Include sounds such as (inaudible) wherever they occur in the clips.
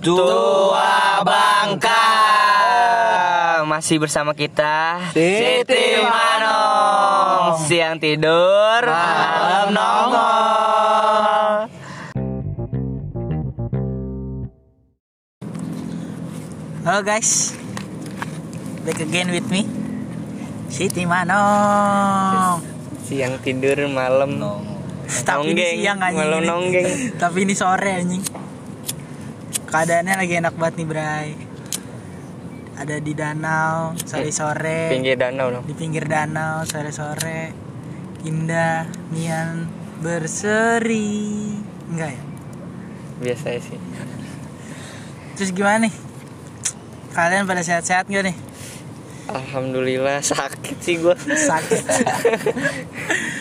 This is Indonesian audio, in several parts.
Tua Bangka. Masih bersama kita Siti Manong. Siang tidur Malam nongol. Halo guys. Back again with me. Siti Manong. Siang tidur malam Tapi ini siang anjing. Malam nonggeng. Tapi ini sore anjing Keadaannya lagi enak banget nih Bray. Ada di danau Sore-sore. Pinggir danau dong. Di pinggir danau Sore-sore. Indah Nian Berseri. Enggak ya? Biasa sih. Terus gimana nih? Kalian pada sehat-sehat gak nih? Alhamdulillah sakit sih gue Sakit (laughs)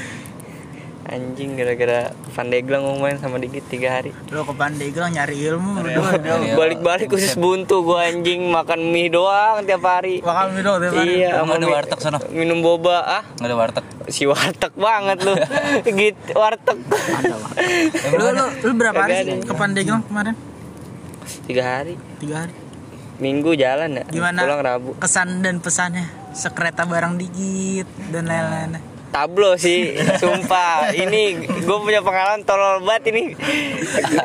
Anjing gara-gara Pandeglang main sama Digit tiga hari. Lo ke Pandeglang nyari ilmu? Balik-balik khusus buntu gue anjing Makan mie doang tiap hari. Makan mie doang tiap hari. Iya sama ada warteg sono? Minum boba ah? Nggak ada warteg. si warteg banget lu. (laughs) Gitu warteg. Lu, lu, lu berapa hari sih ke Pandeglang kemarin? tiga hari. Tiga hari. minggu jalan ya. Gimana? Pulang rabu. Kesan dan pesannya? Sekereta barang dikit dan lain-lain. Tablo sih sumpah. Ini gue punya pengalaman tolol banget ini.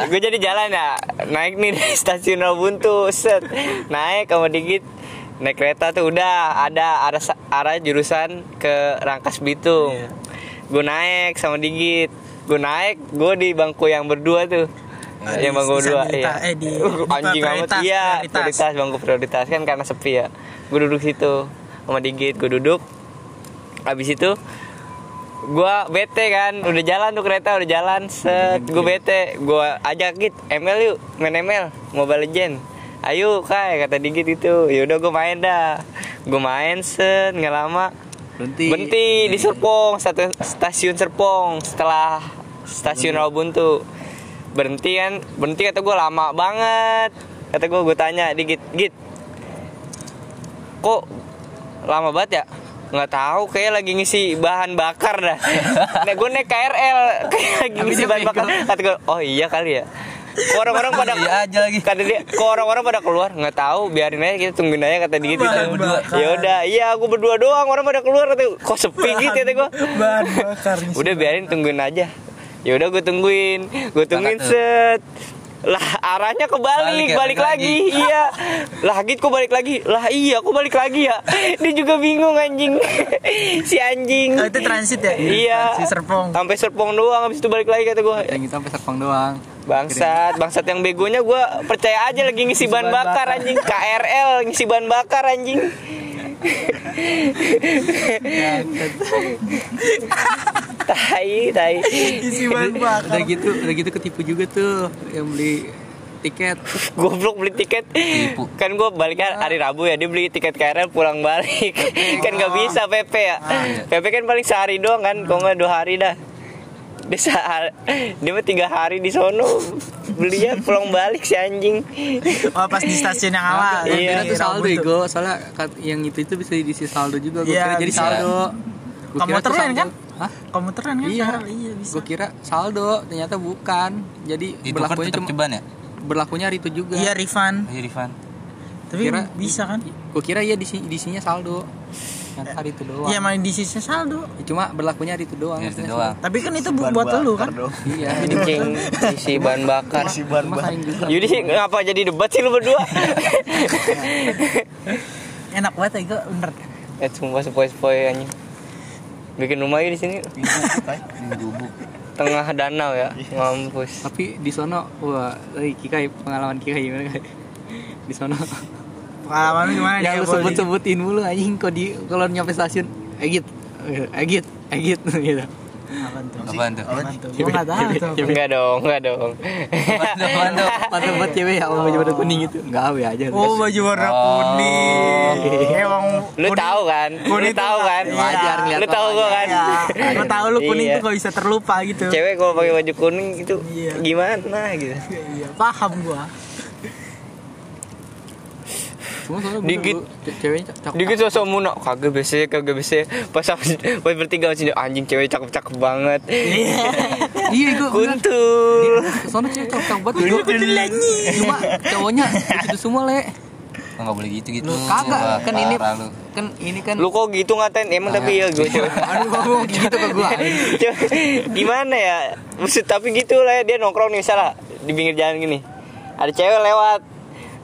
Gue jadi jalan ya naik nih dari stasiun Rabuntu set. Naik sama dikit naik kereta tuh udah ada arah arah jurusan ke Rangkas Bitung. Gue naik sama digit gue naik gue di bangku yang berdua tuh. Ah, yang bangku dua iya. eh, di- anjing amat iya prioritas. prioritas bangku prioritas. Kan karena sepi ya. Gue duduk situ. Sama digit gue duduk. Habis itu gua bete kan udah jalan tuh kereta udah jalan set. Gue bete gua ajak git ML yuk main ML Mobile Legend ayo kai kata digit itu. Yaudah gue main dah. Gue main set nggak lama. Berhenti. berhenti di Serpong satu stasiun Serpong setelah stasiun Rawabuntu berhenti kan berhenti kata gue lama banget. Kata gue gue tanya digit git kok lama banget ya nggak tahu kayak lagi ngisi bahan bakar dah. (laughs) Nah gue naik KRL kayak lagi ngisi bahan bakar. kata gue oh iya kali ya. Orang-orang pada Iya aja lagi. kata dia kok orang-orang pada keluar? Nggak tahu biarin aja kita tungguin aja kata dia gitu. Bahan ya udah iya aku berdua doang orang pada keluar kata kok sepi gitu kata gue Bahan bakar udah biarin tungguin aja. Ya udah gue tungguin. Gue tungguin set lah arahnya kebalik Balik ya, balik, balik lagi. iya. Lah gitu kok balik lagi. Lah iya kok balik lagi ya. Dia juga bingung anjing. (laughs) Si anjing. Oh, itu transit ya? iya. Si Serpong. sampai serpong doang habis itu balik lagi kata gue Yang kita sampai Serpong doang. Bangsat, bangsat yang begonya gue percaya aja lagi ngisi bahan bahan bakar bakar. anjing. KRL ngisi bahan bakar anjing (laughs) (laughs) tai tai Isi bahan bakar. Udah gitu, udah gitu ketipu juga tuh yang beli tiket. (laughs) goblok beli tiket Tipu. kan gue baliknya hari Rabu ya dia beli tiket KRL pulang balik (laughs) kan nggak bisa PP ya PP kan paling sehari doang kan kok nggak dua hari dah dia sehari, dia mah tiga hari di sono belinya pulang balik si anjing Oh pas di stasiun yang awal. Iya, tuh saldo ego, soalnya yang itu itu bisa diisi saldo juga. Gue Iya, kira jadi bisa. saldo. Kamu terlain saldo. kan? Hah? Komuteran kan? Iya. sekarang? Iya bisa. Gue kira saldo, ternyata bukan. Jadi Itu kan berlakunya tetap cuma ceban ya? berlakunya hari itu juga. Iya refund. Iya Rifan. Tapi Kira- bisa kan? Gue kira iya di isinya saldo. Yang hari itu doang. Iya main di sisi saldo. Ya, Cuma berlakunya hari itu doang. Ya, itu maksudnya. doang. Tapi kan itu bu- buat lu kan? Iya. anjing isi bahan bakar saing juga. Yudi sih ngapa jadi debat sih lu berdua? Enak banget ya gue bener. eh sumpah sepoi-sepoi anjing. Bikin rumah yuk di sini. Tengah danau ya. Mampus. Tapi di sono, wah, lagi Kikai pengalaman Kikai gimana Kai? Di sono. Pengalaman gimana yang lu Boleh di- sebut-sebutin mulu anjing kok di kalau nyampe stasiun Egit, Egit, Egit gitu. Apaan tuh? Apaan tuh? Apaan tuh? Gue nggak tahu tuh. Enggak dong, enggak dong. Apaan tuh? Mantap buat cewek ya, baju warna kuning itu. Enggak awe aja. Oh baju warna Oh. kuning. Emang Lu tahu kan? Lu tahu kan? iya. Wajar ngeliat Lu tahu gua kan? Gue tahu lu kuning Iya. tuh gak bisa terlupa gitu. Cewek kalau pakai baju kuning itu Iya. gimana gitu. Paham gua. Ceweknya cakep. Dikit sosok muna kagak biasa kagak biasa. Pas pas bertiga masih anjing cewek cakep cakep banget. Iya, itu bener. kuntul Soalnya cewek cakep cakep banget. Cuma cowoknya itu semua le. Enggak boleh gitu gitu. Lu kagak. Kan ini kan ini kan lu kok gitu ngatain? Emang tapi ya gue cewek Aduh, ngomong gitu ke gua. Cewek, gimana ya? Maksud tapi gitu lah ya, dia nongkrong nih misalnya di pinggir jalan gini. Ada cewek lewat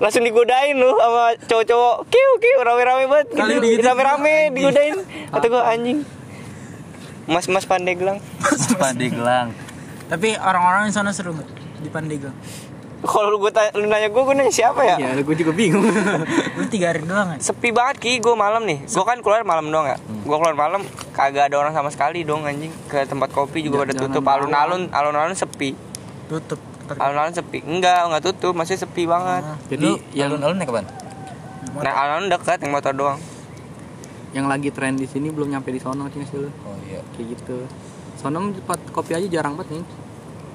langsung digodain lu sama cowok-cowok. Kiu kiu rame-rame banget. Kali gitu. rame-rame digodain. Kata gua anjing. Mas mas pandeglang. Pandeglang. Tapi orang-orang di sana seru nggak di Pandeglang? kalau lu gua tanya, lu nanya gua gua nanya siapa ya? Ya, gua juga bingung. (laughs) Lu tiga hari doang kan? sepi banget ki. Gue malam nih. Gue kan keluar malam doang ya. Gue keluar malam kagak ada orang sama sekali dong anjing. Ke tempat kopi juga pada Jangan tutup. Alun-alun alun-alun sepi. Tutup. Alun-alun sepi enggak enggak tutup masih sepi banget Jadi yang Alun-alun naik kapan? nah alun-alun dekat yang motor doang yang lagi tren di sini belum nyampe di sono sih lu. Oh iya. Kayak gitu. Sono tempat kopi aja jarang banget nih.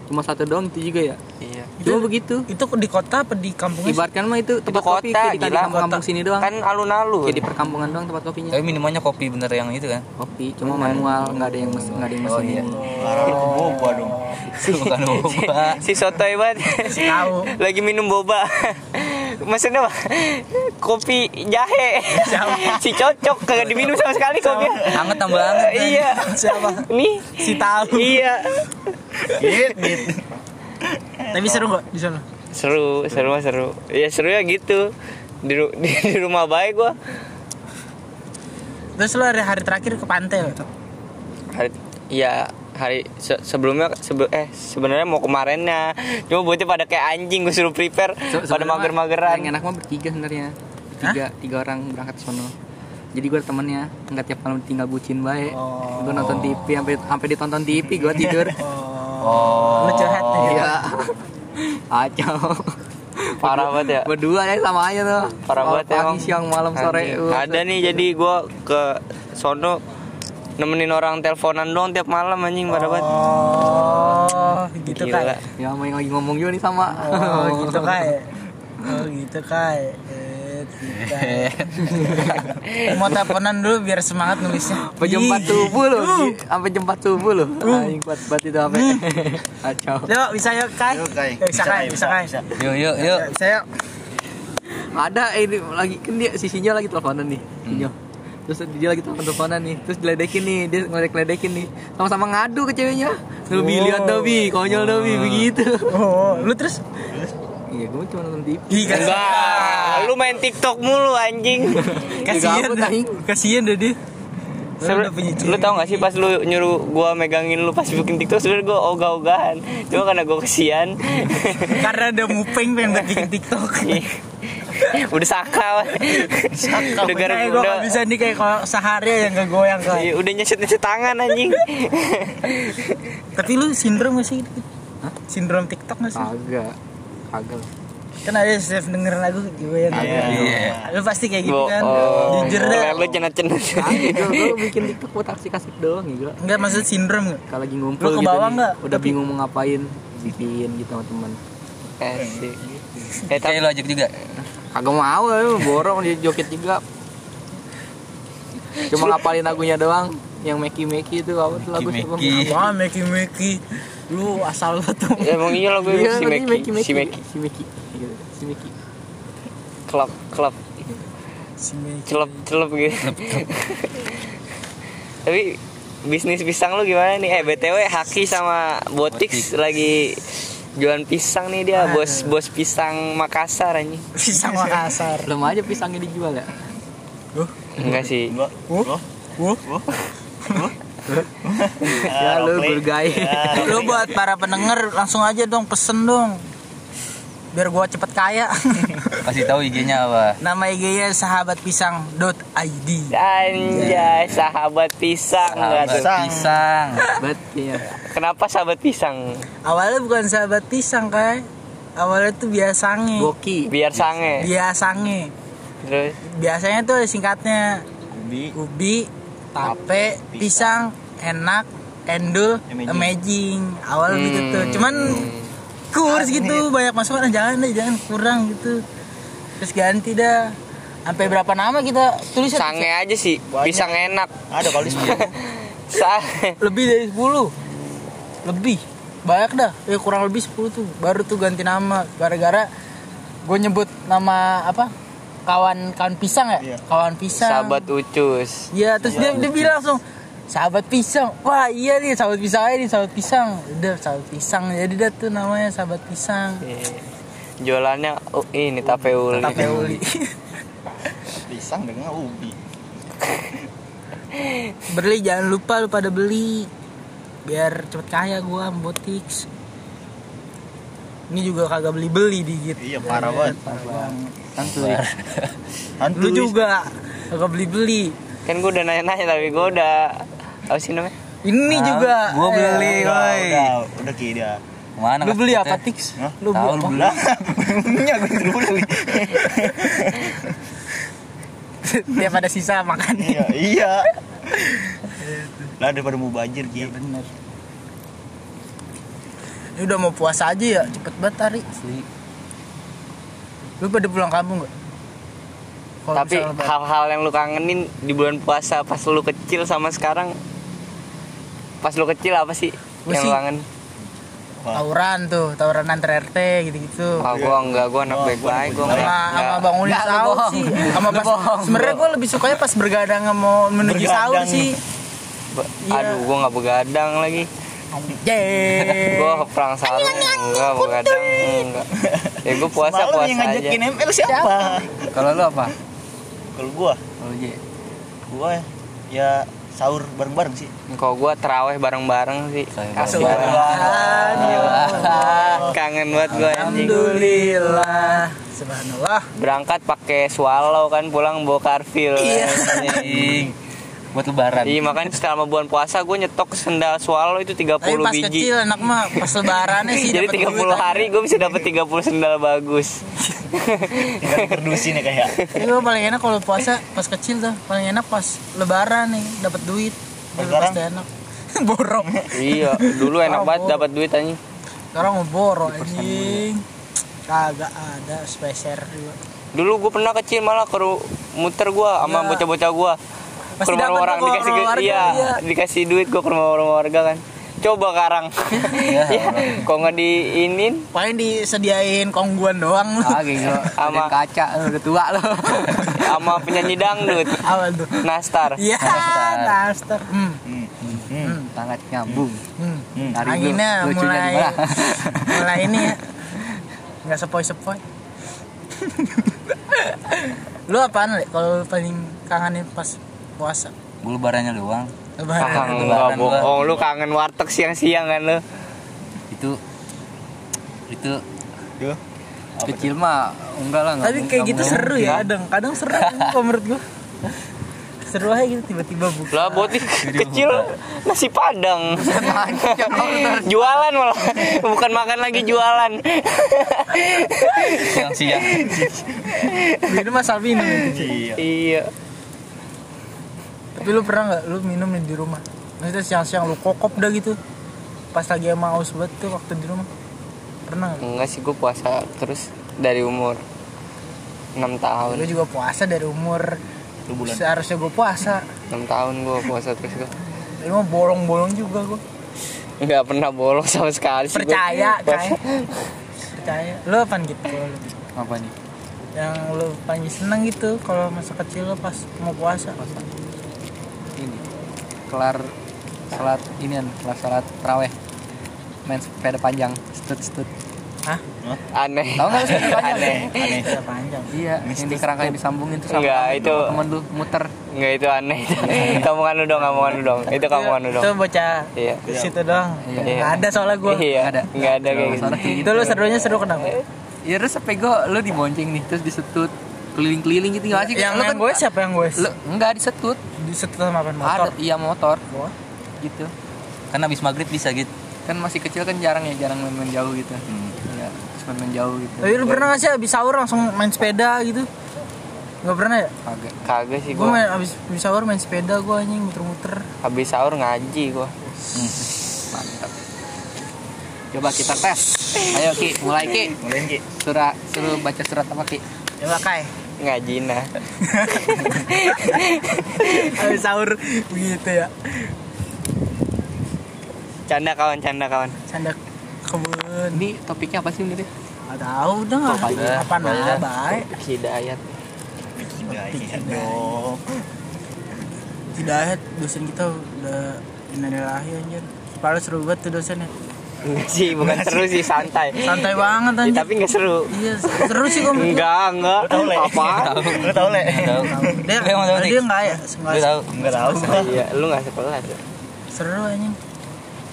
Cuma satu doang itu juga ya. iya Cuma begitu. Itu di kota apa di kampungnya? sih? Ibaratkan mah itu itu tempat kopi kota di gila kampung sini doang. kan alun-alun Kayak di perkampungan doang tempat kopinya. Tapi minumannya kopi bener yang itu kan? Kopi, cuma manual, nggak ada yang mesin, nggak ada yang Oh mesin iya. ini. boba dong. (laughs) Bukan boba. si sotoy banget Tahu. lagi minum boba (laughs) maksudnya kopi jahe. Si cocok kagak diminum sama sekali kopi Hangat tambah hangat. iya. Siapa? nih. Si tahu. iya. Tapi seru nggak di sana? seru seru mah seru. Ya seru ya gitu. Di, ru- di, (laughs) di rumah baik gua. Terus lu hari, hari terakhir ke pantai lo? hari ya hari se- sebelumnya sebe- eh sebenarnya mau kemarinnya cuma buatnya pada kayak anjing gue suruh prepare Se- pada mager-mageran Yang enak mah bertiga sebenarnya. Tiga, tiga orang berangkat ke sono. Jadi gue temennya nggak tiap malam tinggal bucin baik. Oh. Gue nonton TV sampai sampai ditonton TV gue tidur. Oh. Lu curhat ya? Iya. Acau. parah banget ya Berdua ya sama aja tuh. parah banget Pagi, emang siang, malam, sore. Ada nih jadi gue ke sono nemenin orang teleponan doang tiap malam anjing parah banget Oh, gitu Gila. kayak. Ya sama yang lagi ngomong juga nih sama. Oh, (laughs) gitu kayak. Oh, gitu. Eh, kita. Mau teleponan dulu biar semangat nulisnya. Sampai jam 4 subuh loh. Sampai jam 4 subuh loh. Anjing kuat banget itu sampai. Kacau. Yuk, bisa yuk, Kai. Yuk, Kai. Eh, Bisa, Kai, bisa, Kai. Yuk yuk yuk. Ya, Bisa yuk. Ada eh, ini lagi kan dia sisinya lagi teleponan nih. Sinyo. Terus dia lagi telepon teleponan nih, terus diledekin nih, dia ngeledek-ledekin nih, sama-sama ngadu ke ceweknya. Nabi Oh. lihat Nabi, konyol Nabi begitu. Oh, lu terus? Iya, gue cuma nonton TV. Ih, enggak lu main tiktok mulu anjing (laughs) Kasihan Gabut, dah. Kasihan dah dia. Sebenernya- lu tau gak sih pas lu nyuruh gua megangin lu pas bikin tiktok sebenernya gua ogah-ogahan cuma karena gua kesian (laughs) Karena ada mupeng pengen bikin TikTok. Udah sakal udah gara gue udah gak bisa nih kayak kalau sehari aja gak goyang kan. Iya, udah nyeset nyeset tangan anjing Tapi lu sindrom gak sih? Sindrom TikTok gak sih? Kagak. Kagak. Kan ada setiap dengerin lagu goyang. Iya. Lu pasti kayak gitu kan. oh, Jujur dah. lu cenat cenat gue bikin TikTok buat aksi-kasih doang ya, Enggak maksud sindrom gak? Kalau lagi ngumpul Lu ke gitu bawah nggak? Udah Tapi- bingung mau ngapain, bikin gitu sama teman. eh Kayak tapi lu ajak juga. Kagak mau, ya, borong dia joget juga. Cuma ngapalin lagunya doang. Yang Meki Meki itu apa tuh lagu siapa? Meki. Wah, Meki Meki. Lu asal banget tuh. emang iya lo gue Iya, si tadi Meki si Meki Si Meki. Si Meki. klub klub Si Meki. celup celup gitu tapi bisnis pisang lu gimana nih eh btw Haki sama Botix lagi jualan pisang nih dia bos bos pisang Makassar anjing Pisang Makassar. Belum aja pisangnya dijual ya. enggak sih Gua. Wuh. Wuh. Ya lu bergaya. Lu buat para pendengar langsung aja dong pesen dong. Biar gua cepet kaya. (laughs) Kasih tahu IG-nya apa? Nama IG-nya sahabatpisang.id. anjay sahabat pisang tuh Sahabat pisang. Bet ya. kenapa sahabat pisang Awalnya bukan sahabat pisang, Kai. Awalnya tuh biasange. Boki. biar sange Biasange. terus Biasanya tuh ada singkatnya Ubi. ubi, tape, pisang, enak, endul, Amazing. amazing. Awal begitu. Cuman kurs gitu, banyak masukan "Ah, jangan deh, jangan kurang gitu. Terus ganti dah. Sampai berapa nama kita tulis ya? sange aja sih pisang enak Ada kali sepuluh. (laughs) lebih dari 10 lebih. Banyak dah. Ya kurang lebih 10 tuh. Baru tuh ganti nama. Gara-gara gue nyebut nama apa? Kawan kawan pisang ya? Iya. kawan pisang. Sahabat ucus. Iya terus dia, dia bilang langsung sahabat pisang. Wah iya nih sahabat pisang. Aja nih sahabat pisang. Udah sahabat pisang jadi dah tuh namanya sahabat pisang. Iya. jualannya oh, ini tape uli tape uli Pisang dengan ubi. beli jangan lupa lu pada beli. Biar cepet kaya gua botix. Ini juga kagak beli beli dikit. Iya parah banget. Santuy. Hantu. lu juga kagak beli beli. Kan gue udah nanya-nanya tapi gue udah apa sih namanya ini juga gua beli, Eh, woi. udah, udah ki dia. Mana lu beli apa tix lu beli apa beli. Punya gue dulu beli. (laughs) tiap ada sisa makan Iya, iya. Lah daripada mau banjir ki. bener ini udah mau puasa aja ya cepet banget hari Asli. lu pada pulang kampung gak Kalau tapi hal-hal yang lu kangenin di bulan puasa pas lu kecil sama sekarang pas lu kecil apa sih Gua yang sih- lu kangen tawuran tuh tawuran antar RT gitu-gitu. Ah gua enggak gua anak baik-baik gua gua enggak sama bang Uli sih. Sama pas bohong, sebenarnya gue lebih sukanya pas bergadang mau menuju sahur sih. Iya. aduh gua nggak begadang lagi. Yeay. gua perang sarung enggak begadang enggak. Ya gua puasa Semalam puasa yang aja. Ngajakin ML siapa? Kalau lu apa? Kalau gua, Kalau J. gua ya sahur bareng-bareng sih. kalau gua teraweh bareng-bareng sih Asik bareng-bareng. Gila. kangen banget gua anjing Alhamdulillah Subhanallah berangkat pakai swallow kan pulang bawa karfil Iya. Buat lebaran. Iya makanya selama bulan puasa gue nyetok sendal swallow itu 30 Tapi pas biji kecil enak mah pas lebarannya sih (laughs) Jadi dapet 30 duit hari gue bisa dapat 30 sendal bagus Tinggal produsin ya kayak. Tapi gue paling enak kalau puasa pas kecil tuh paling enak pas lebaran nih dapat duit. Pasti enak. (laughs) borong. Iya dulu enak Oh, banget dapat duit anjing Sekarang mau borong anjing. Kagak ada spesial juga. Dulu gue pernah kecil malah ke muter gue sama Iya. bocah-bocah gue Ke rumah dapat orang dikasih rumah warga, iya, iya. dikasih duit gue ke rumah rumah warga kan Coba karang Iya. (laughs) Iya, Kok nggak diinin Paling disediain kongguan doang. Ah gitu. (laughs) Sama- kaca udah tua lu. (laughs) sama penyanyi dangdut Awal tuh. Nastar Iya, Nastar. nastar. Hmm. Hmm. Hmm. Sangat nyambung. Hmm. Hmm. Anginnya mulai mulai ini ya. Enggak sepoi-sepoi. lu apaan, Le? Kalau paling kangenin pas puasa? Gue lebarannya doang. Lebaran. Ah, Lebaran enggak gua. bohong lu kangen warteg siang-siang kan lu Itu itu Duh. kecil mah enggak lah enggak Tapi kayak gitu seru ya, kadang kadang seru (laughs) kalau menurut gua. Seru aja gitu tiba-tiba buka. lah boti (laughs) kecil nasi padang (laughs) jualan malah bukan makan lagi jualan siang-siang. Minum asal minum. Iya. Tapi lu pernah nggak lu minum nih di rumah? Maksudnya siang-siang lu kokop dah gitu. Pas lagi emang haus banget tuh waktu di rumah. Pernah nggak? enggak sih gue puasa terus dari umur 6 tahun Lu juga puasa dari umur Lu bulan. seharusnya gue puasa. 6 tahun gue puasa terus gue Lu mah bolong-bolong juga gue. nggak pernah bolong sama sekali sih. Percaya, Puasa. kayak. Percaya. Lu apa gitu? Apa nih? Yang lu paling seneng gitu kalau masa kecil lu pas mau puasa. Ini. Kelar salat inian, kelar salat tarawih. Main sepeda panjang, stut-stut. Hah? aneh Tahu nggak lu sepeda (laughs) panjang? aneh Aneh. Panjang. Iya, yang di kerangka yang disambungin tuh Enggak, sama itu- temen lu muter. nggak itu aneh (laughs) (laughs) kamu lu dong kamu lu dong itu kamu lu Itu dong bocah iya di situ doang. Iya. Nggak ada soalnya gue. iya ada. nggak ada kayak gitu Itu lu serunya seru kenapa? Ya terus sepego lu dibonceng nih, terus disetut keliling-keliling gitu nggak sih? Yang lu yang gue siapa yang gue? lu enggak disetut. Di situ sama apa motor? Ada iya motor. Gitu. Kan habis maghrib bisa gitu. Kan masih kecil kan jarang ya, jarang main-main jauh gitu. Iya, terus main-main jauh gitu. Tapi lu pernah gak sih abis sahur langsung main sepeda gitu? Gak pernah ya? Kagak. kagak sih Gue gue main abis, abis sahur main sepeda gue anjing muter-muter habis sahur ngaji gue Hmm. Mantap. Coba kita tes. Ayo Ki, mulai Ki. Mulai Ki. Surah suruh baca surat apa Ki? Coba kai ngaji nah (laughs) Habis sahur begitu ya. canda kawan canda kawan Canda kebun. Ini topiknya apa sih ini? Gak tahu udah nggak apa nah baik. hidayat Iya dong. Hidayat dosen kita udah innalillahi anjir. Padahal seru banget tuh dosennya. Enggak sih bukan seru sih santai Santai banget Ya, anjir. tapi nggak seru Iya, seru sih kok. enggak enggak Lu tau le? apa Lu tau le? Tahu. Dia tahu, dia enggak ya? Lu Enggak tahu? Enggak tahu. iya lu nggak sekolah ya seru anjing.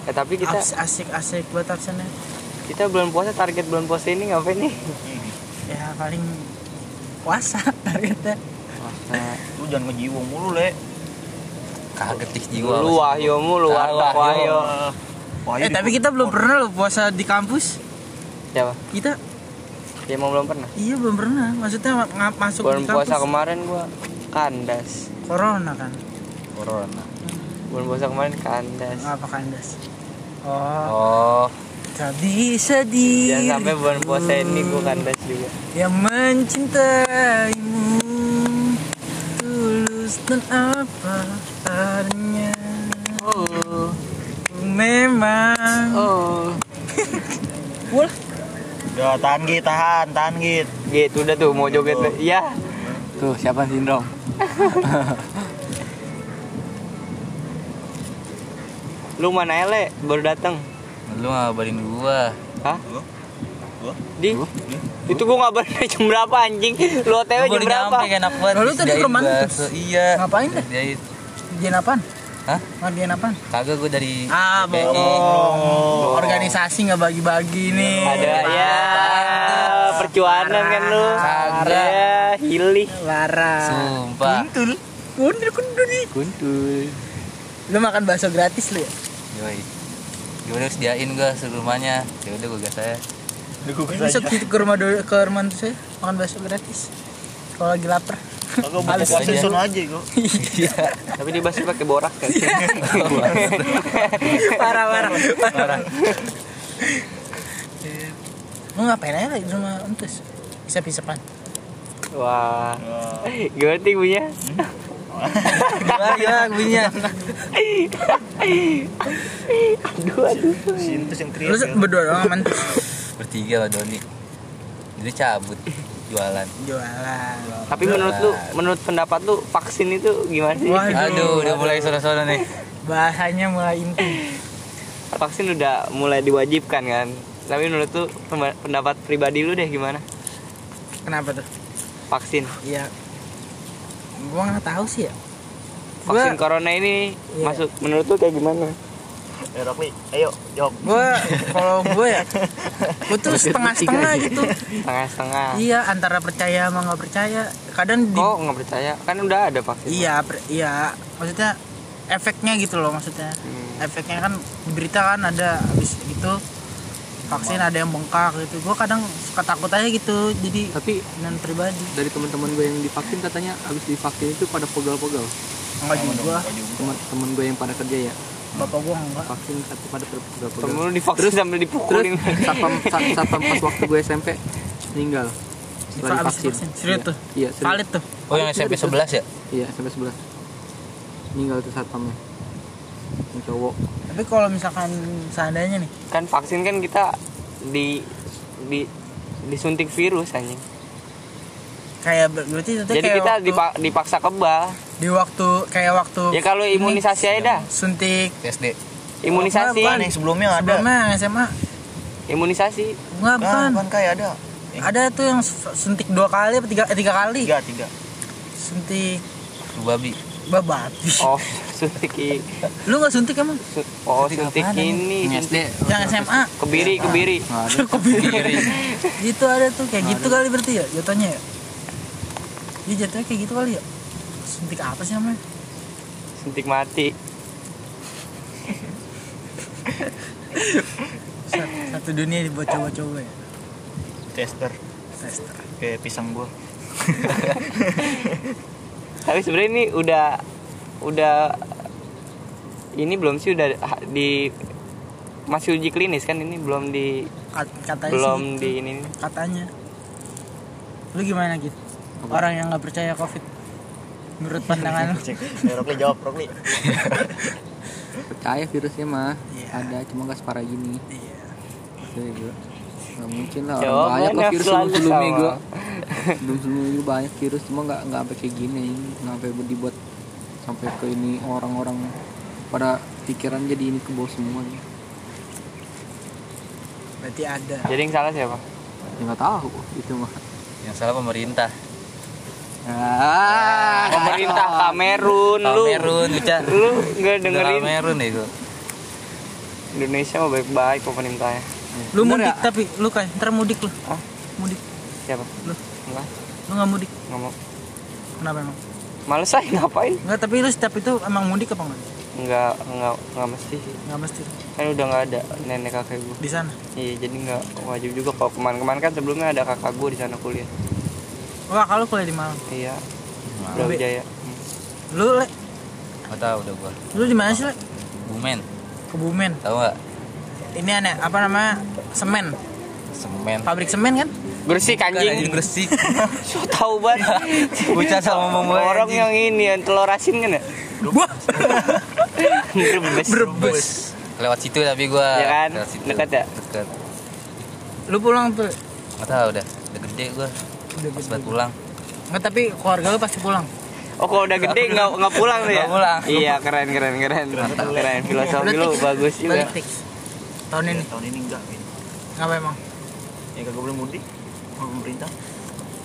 Eh, tapi kita Asik-asik buat absennya. kita bulan puasa target bulan puasa ini ngapain nih Ya paling puasa targetnya. Lu jangan ngejiwong mulu le. Kaget dik jiwa. lu wahyomu lu Ah, warteg wahyo. Wah, Eh tapi kita belum pernah loh puasa di kampus. siapa Kita dia mau belum pernah iya belum pernah. Maksudnya ma- masuk bulan di kampus. puasa kemarin gua kandas Corona kan. Corona. bulan puasa kemarin kandas Apa kandas? Oh, Oh, tak bisa di jangan sampai bulan puasa ini gua kandas juga yang mencintaimu tulus dan apa adanya. Oh. Memang. Oh. Udah tahan git, tahan, tahan git. gitu udah tuh mau joget iya Tuh, siapa sindrom? (laughs) lu mana ya le baru datang lu ngabarin gua. hah Gua? Gua? di itu gua ngabarin jam berapa anjing lu otw Gua jam berapa nyampe enak banget. Lalu tadi ke mana tuh? bakso. Iya. Ngapain deh? Disediain. Dian apaan? Hah? Ngerjain apaan? Kagak gua dari Ah, BPI. bohong. Organisasi nggak bagi-bagi nih. ada ya percuanan kan lu ada hilih Lara. Sumpah. Kuntul. Kuntul kuntul nih. kuntul Lu makan bakso gratis lu ya? Yoi. Gimana sediain gua seluruh rumahnya. Ya udah gua gas aja. Bisa gitu ke rumah do- ke rumah tuh saya makan bakso gratis. Kalau lagi lapar. Kagak buka puasa aja. sono aja gua. tapi dia pasti pakai borak kan parah parah. parah. Lu ngapain aja lagi di rumah entus? Bisa pisapan. wah gimana sih punya Gimana ya bunyinya? aduh aduh Sintus yang Lu teriak. ya. berdua doang entus Bertiga lah Doni. Jadi cabut jualan. jualan. tapi menurut lu menurut pendapat lu vaksin itu gimana sih Waduh. Aduh, udah mulai sore-sore nih. Bahasanya mulai inti. vaksin udah mulai diwajibkan kan tapi menurut lu pendapat pribadi lu deh gimana Kenapa tuh? vaksin Iya. Gua nggak tahu sih ya. vaksin Gua, corona ini Iya. masuk menurut lu kayak gimana Eh, Rokli, ayo jawab. gua kalau gue ya, gue tuh setengah-setengah gitu. setengah-setengah Iya, antara percaya sama nggak percaya. Kadang di kok nggak percaya kan udah ada vaksin Iya, per- iya. Maksudnya efeknya gitu loh maksudnya. Hmm. Efeknya kan berita kan ada habis gitu vaksin ada yang bengkak gitu. Gue kadang suka takut aja gitu. Jadi Tapi dengan pribadi. dari teman-teman gue yang divaksin katanya abis divaksin itu pada pegal-pegal. Enggak juga. Teman-teman gue yang pada kerja ya Bapak gue enggak. vaksin kata pada pegal-pegal. temen lu divaksin sambil Terus dipukulin satpam sat- satpam pas waktu gue SMP meninggal setelah divaksin. vaksin. Serius Iya. tuh. Iya, serius. Valid tuh. Oh, yang SMP 11 ya? Iya, SMP 11. Meninggal tuh satpamnya. Yang cowok. Tapi kalau misalkan seandainya nih, kan vaksin kan kita di di disuntik virus anjing kayak ber- berarti itu jadi kayak kita waktu, dipa- dipaksa kebal di waktu kayak waktu ya kalau ini, imunisasi aja dah. SD. suntik imunisasi. Bukan, Kan yang sebelumnya ada. sebelumnya SMA imunisasi. Enggak Kan, bukan. kan kayak ada. ada tuh yang suntik dua kali apa tiga eh, tiga kali? Tiga, tiga. suntik. Lu babi. babi (laughs) oh suntik lu nggak suntik emang? Oh Suntik suntik ini SD. yang SMA (laughs) kebiri kebiri. Kiri. gitu ada tuh kayak gitu kali berarti ya jatuhnya ya? Iya jatuhnya kayak gitu kali ya suntik apa sih namanya? Suntik mati. Satu, satu dunia dibuat coba-coba ya? Tester. tester. Kayak pisang gua. tapi sebenarnya ini udah udah ini belum sih udah di masih uji klinis kan? Ini belum di Kat- katanya belum sih gitu. di ini katanya. Lu gimana gitu orang yang nggak percaya covid menurut pandangan lu. Eh, Rokli jawab Rokli. percaya virusnya mah ada cuma gak separah gini. Iya. Iya, gua. Nggak mungkin lah orang banyak kok virus sebelum sebelumnya gue sebelum sebelumnya juga banyak virus cuma nggak nggak sampai kayak gini. Nggak sampai dibuat sampai ke ini orang-orang pada pikiran jadi ini ke bawah semua nih berarti ada. Jadi yang salah siapa? ya nggak tahu. Itu mah. Yang salah pemerintah. Ah Pemerintah Kamerun lu. Kamerun, Uca. Lu nggak dengerin Kamerun ya itu. Indonesia mah baik-baik pemerintahnya. lu Bener mudik ya? tapi lu kan ntar mudik lu Hah? mudik Siapa? Lu. Enggak, lu nggak mudik nggak mau. kenapa emang Males aja ngapain? nggak tapi lu setiap itu emang mudik apa enggak Enggak, enggak, enggak mesti sih. nggak mesti Kan udah nggak ada nenek kakek gue. di sana Iya, jadi nggak wajib juga kalau kemarin-kemarin kan sebelumnya ada kakak gue di sana kuliah. Wah kalau kuliah di Malang Iya, Brawijaya. lu le Gak tahu udah gua. lu di mana sih le Bumen. Kebumen Tahu nggak? ini aneh apa namanya semen Semen. pabrik semen kan Gresik anjing. anjing Gresik. (laughs) So tahu banget. Bocah sama ngomong Orang anjing. yang ini yang telur asin kan ya? wah Brebes. berbes Lewat situ tapi gua. Ya kan? Dekat ya? Dekat. lu pulang tuh Gak tahu udah. Udah gede gua. Pas buat pulang. nggak tapi keluarga lu pasti pulang Oh kalau udah gede nggak nggak pulang tuh ya? Pulang. Iya keren keren keren keren filosofi lu bagus juga. tahun ini Tahun ini enggak. Ngapa emang Ya kagak boleh mudik. Sama pemerintah.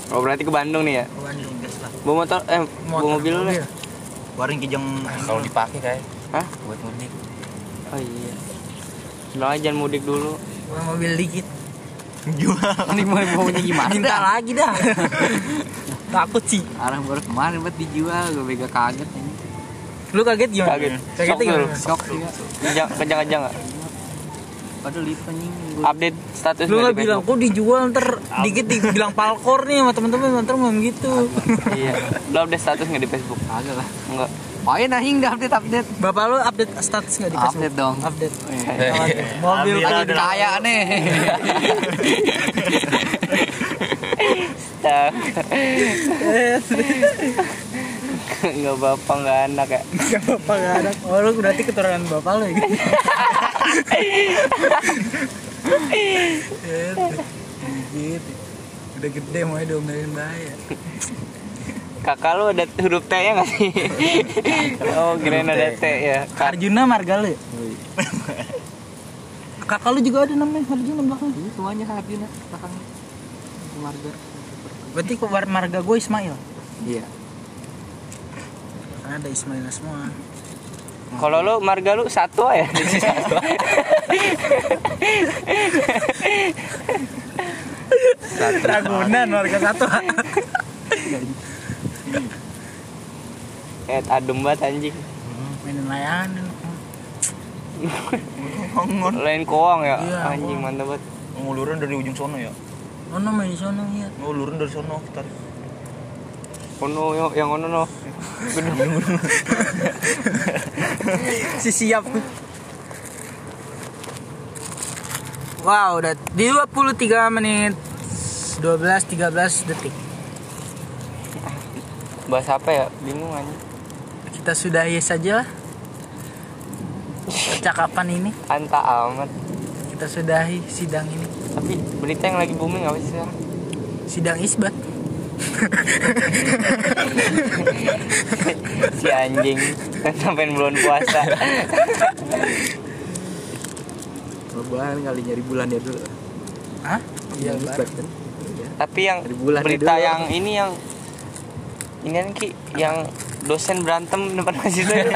Oh berarti ke Bandung nih ya? ke Bandung Gas lah. Bawa motor eh bawa mobil lu ya? Waring kijang. Kalau dipakai kayak Hah? buat mudik. Oh iya. Bilang aja jangan mudik dulu. Bawa mobil dikit Jual. ini mau maunya gimana minta lagi dah (laughs) takut sih Orang baru kemarin buat dijual, gue mega kaget ini. lu kaget gimana Kaget. kaget gimana. Shock. Kencang kencang nggak? Padahal anjing gua Update status lu nggak bilang kok dijual ntar dikit dibilang palkor nih sama temen-temen ntar ngomong gitu Iya. Lu update status nggak di Facebook? kagak lah. Enggak. Main anjing dah update update. bapak lu update status nggak di Facebook Update dong. update Iya. mobil. Lagi kaya nih. Enggak bapak enggak anak ya. Gak apa-apa gak ada Oh lu berarti keturunan bapak lu ya (laughs) gitu Udah gede mau diomelin bahaya Kakak lu ada huruf T nya nggak sih? (laughs) oh kirain ada T ya. Kak Arjuna Marga lu ya? Kakak lu juga ada namanya Arjuna belakang Ini semuanya Harjuna belakangnya. Marga. Berarti kok marga gue Ismail Iya. Ada Ismail semua Kalau lu marga lu satu ya? (laughs) Ragunan warga satu (laughs) (laughs) Eh adem banget anjing. Mainin layanan (laughs) Lain koang ya. Iya, anjing mantap banget. Nguluran dari ujung sono ya. Ono main di sono iya Nguluran dari sono kita. Ono yo yang ono no. (laughs) Si siap Wow udah di 23 menit 12 13 detik Bahas apa ya? Bingung anjing. Kita sudahi saja lah Percakapan ini Anta amat. Kita sudahi sidang ini Tapi berita yang lagi booming apa sih sekarang? Sidang isbat (laughs) Si anjing kan sampai bulan puasa. Lebaran kali nyari bulan ya dulu. Hah? Iya Isbat kan? Tapi yang bulan berita yang ini yang ini kan Ki yang dosen berantem depan mahasiswa itu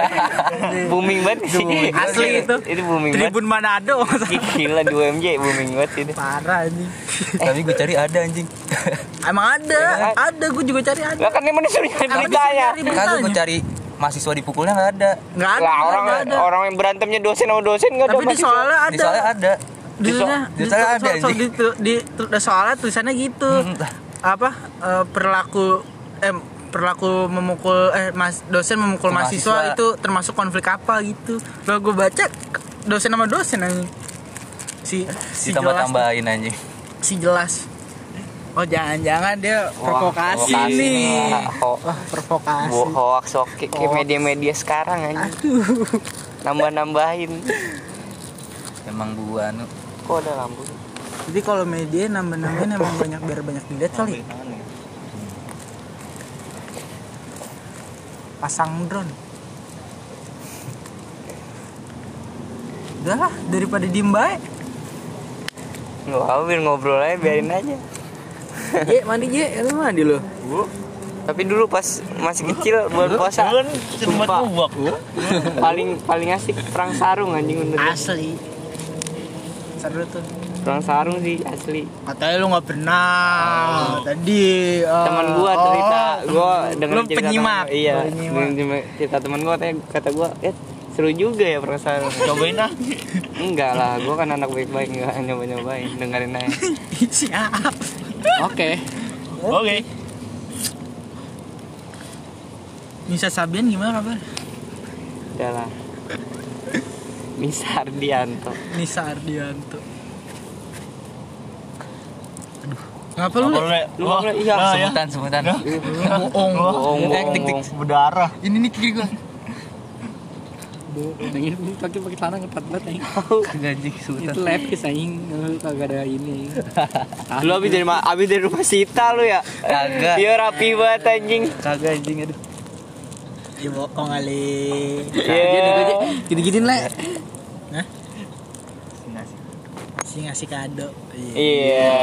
(laughs) booming banget sih. Asli itu. Itu booming banget. Tribun Manado Gila di UMJ booming banget itu. Parah ini Tapi gue cari ada anjing. Emang ada Emang- Ada gue juga cari ada Lah kan emang disuruh nyari Emang beritanya. Kagak gue cari mahasiswa dipukulnya nggak ada. Nggak ada Lah orang nggak ada. orang yang berantemnya dosen sama dosen enggak ada Tapi di soalnya Di ada soalnya ada. Di soalnya di soalnya ada, di, di, di soalnya tulisannya gitu Hmm, lah. apa eh, perilaku eh perilaku memukul eh mas dosen memukul mahasiswa, mahasiswa. itu termasuk konflik apa gitu kalau gue baca dosen sama dosen anjing si si jelas Ditambah-tambahin anjing. si jelas Oh jangan-jangan dia provokasi provokasi nih. Ho- Wah provokasi. Bo hoax oke kayak media-media sekarang aja. Nambah-nambahin. Emang gua anu Kok ada lampu? Jadi kalau media nambah-nambahin emang banyak biar banyak dilihat kali. Pasang drone. Udah daripada diem baik. Nggak apa biar ngobrol aja biarin aja. (laughs) Ye, mandi ye, lu mandi lu. Tapi dulu pas masih kecil bulan puasa sumpah, paling paling asik perang sarung anjing bener. Asli. Seru tuh. Perang sarung sih asli. Katanya lu nggak pernah. Tadi eh, Teman gua cerita, gua denger Lu cerita penyimak. Iya, Oh, penyimak. cerita teman gua katanya kata gua, "Eh, seru juga ya perang sarung." Cobain ah. Enggak lah, gua kan anak baik-baik enggak nyoba-nyobain, dengerin aja. (laughs) Siap. Oke. Oke. Nisa Sabian gimana kabar? Udah lah. Misar Dianto. Nisa Ardianto. Aduh. Ngapa lu? Apa lu? Lu iya, nah, ya. sebutan sebutan. Bohong. Bohong, Eh, bohong, tik tik bohong. berdarah. Ini nih kiri gua. Bu, ini pakai pakai celana ngetat banget anjing. Kagak anjing sebutan. Itu levis anjing, kagak ada ini. Lu abis dari ma- abis dari rumah Sita lu ya? Kagak. Dia rapi banget anjing. Kagak anjing aduh. Ya bohong kali. Iya. Gini-giniin le. Si ngasih kado. Iya. Iya.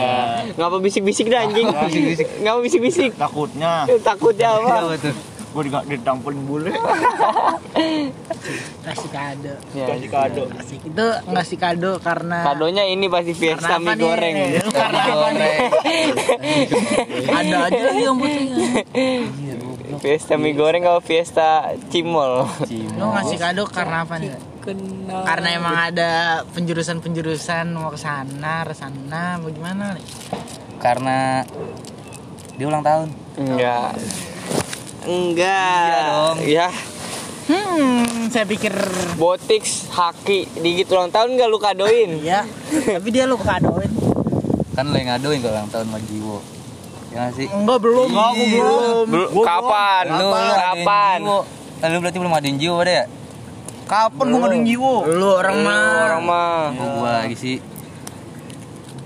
Ngapa bisik-bisik dah anjing? Ngapa bisik-bisik? Takutnya Takutnya apa? gue ditampulin bule. (laughs) Kasih kado. Ya, Kasih kado. Asik. Itu ngasih kado karena Kadonya ini pasti Fiesta mie nih? goreng. Karena apa nih? ada aja lagi yang putihnya. Fiesta mie goreng kalau Fiesta cimol. Lu ngasih kado karena apa nih? Kenal. Karena emang ada penjurusan-penjurusan mau ke sana, ke sana, bagaimana nih? Karena dia ulang tahun. Enggak. Enggak. Iya dong. Ya, Hmm, saya pikir Botix, Haki, digit ulang tahun enggak lu kadoin? ya, tapi dia lu kadoin. Kan lo yang ngadoin kalau ulang tahun sama Jiwo. Ya sih? Enggak belum. Enggak, aku belum. Bel- kapan? Lu, lu ngadoin kapan? Eh, Lu berarti belum ngadoin Jiwo ada ya? Kapan gue ngadain jiwo? Lu orang mah. Orang mah. Gua lagi sih.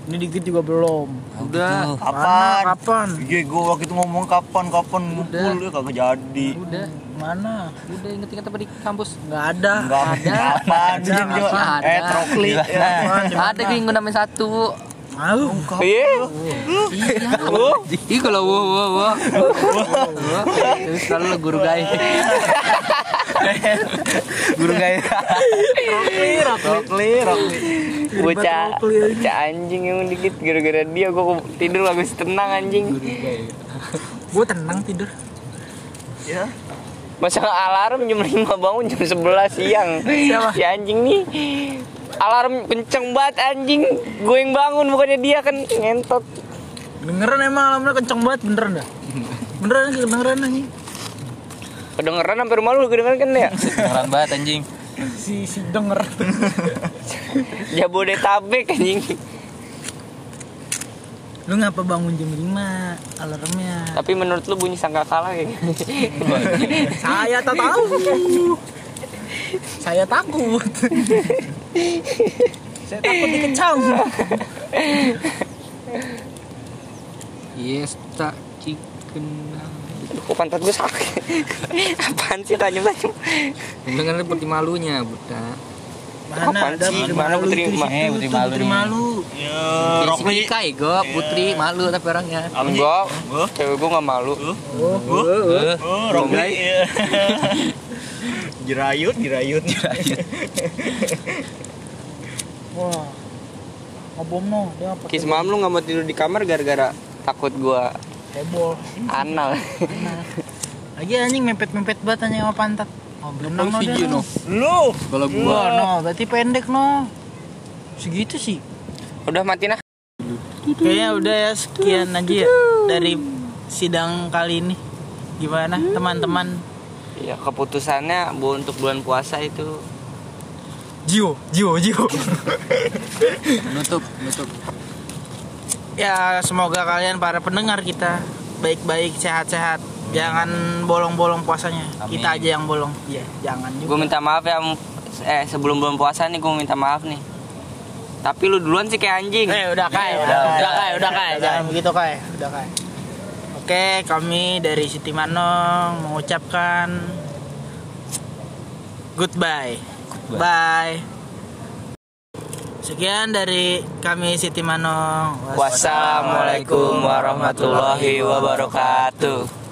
Ini dikit juga belum. Udah. Kapan? Kapan? Iya, gue waktu itu ngomong kapan kapan ngumpul ya kagak jadi. Udah, Mana? udah inget-inget apa di kampus? Enggak ada. Enggak kapan? Ada, ada. Eh, trokli. Ya. Ada gue namanya satu. Mau. Iya. Lu? Ih kalau wo wo wo. Terus kalau guru guys. (laughs) (laughs) Guru gaya. Trokli, trokli. Bocah, bocah anjing yang dikit gara-gara dia gua tidur bagus tenang anjing. Gue tenang tidur. Ya. Masa alarm jam 5 bangun jam 11 siang. Si anjing nih alarm kenceng banget anjing. Gue yang bangun bukannya dia kan ngentot. Dengeran emang alamnya kenceng banget beneran dah. Beneran sih kedengeran anjing. Kedengeran sampai rumah lu kedengeran kan ya? (laughs) Keren banget anjing. Si si denger. (laughs) Jabodetabek anjing. Lu ngapa bangun jam 5 alarmnya? Tapi menurut lu bunyi sangka kalah kayak Saya tak tahu. Saya takut. Saya takut dikecam. Yes, tak chicken. Kok pantat gue sakit? (laughs) Apaan sih tanya-tanya? Dengan putih malunya, buta. Mana Apaan ada sih? putri Mana malu putri ma- eh, putri malu putri malu. Ya, Rokli. Kai go, putri malu tapi orangnya. Enggak, Gua? cewek gue gak malu. Oh, Gua? Oh, Rokli. iya. (laughs) Jerayut, jerayut, jerayut. (laughs) wah. Ngobom no, dia apa? Kis mam lu gak mau tidur di kamar gara-gara takut gue Heboh. anal. Lagi anjing mepet-mepet banget anjing sama pantat. Oh, berenang no dia. no. Lu. Kalau gua no, berarti pendek no. Segitu sih. Udah mati nah. Kayaknya udah ya sekian aja ya dari sidang kali ini. Gimana teman-teman? Ya keputusannya bu untuk bulan puasa itu Jio, Jio, Jio. nutup, nutup. Ya semoga kalian para pendengar kita baik-baik sehat-sehat. Jangan bolong-bolong puasanya. Amin. Kita aja yang bolong. Iya, jangan Gue juga. minta maaf ya eh sebelum bulan puasa nih gue minta maaf nih. Tapi lu duluan sih kayak anjing. Eh udah kai, udah, udah kai, udah kai, jangan begitu kai, udah kai. Oke, kami dari Siti Manong mengucapkan goodbye. Bye. Sekian dari kami Siti Manong. Wassalamualaikum warahmatullahi wabarakatuh.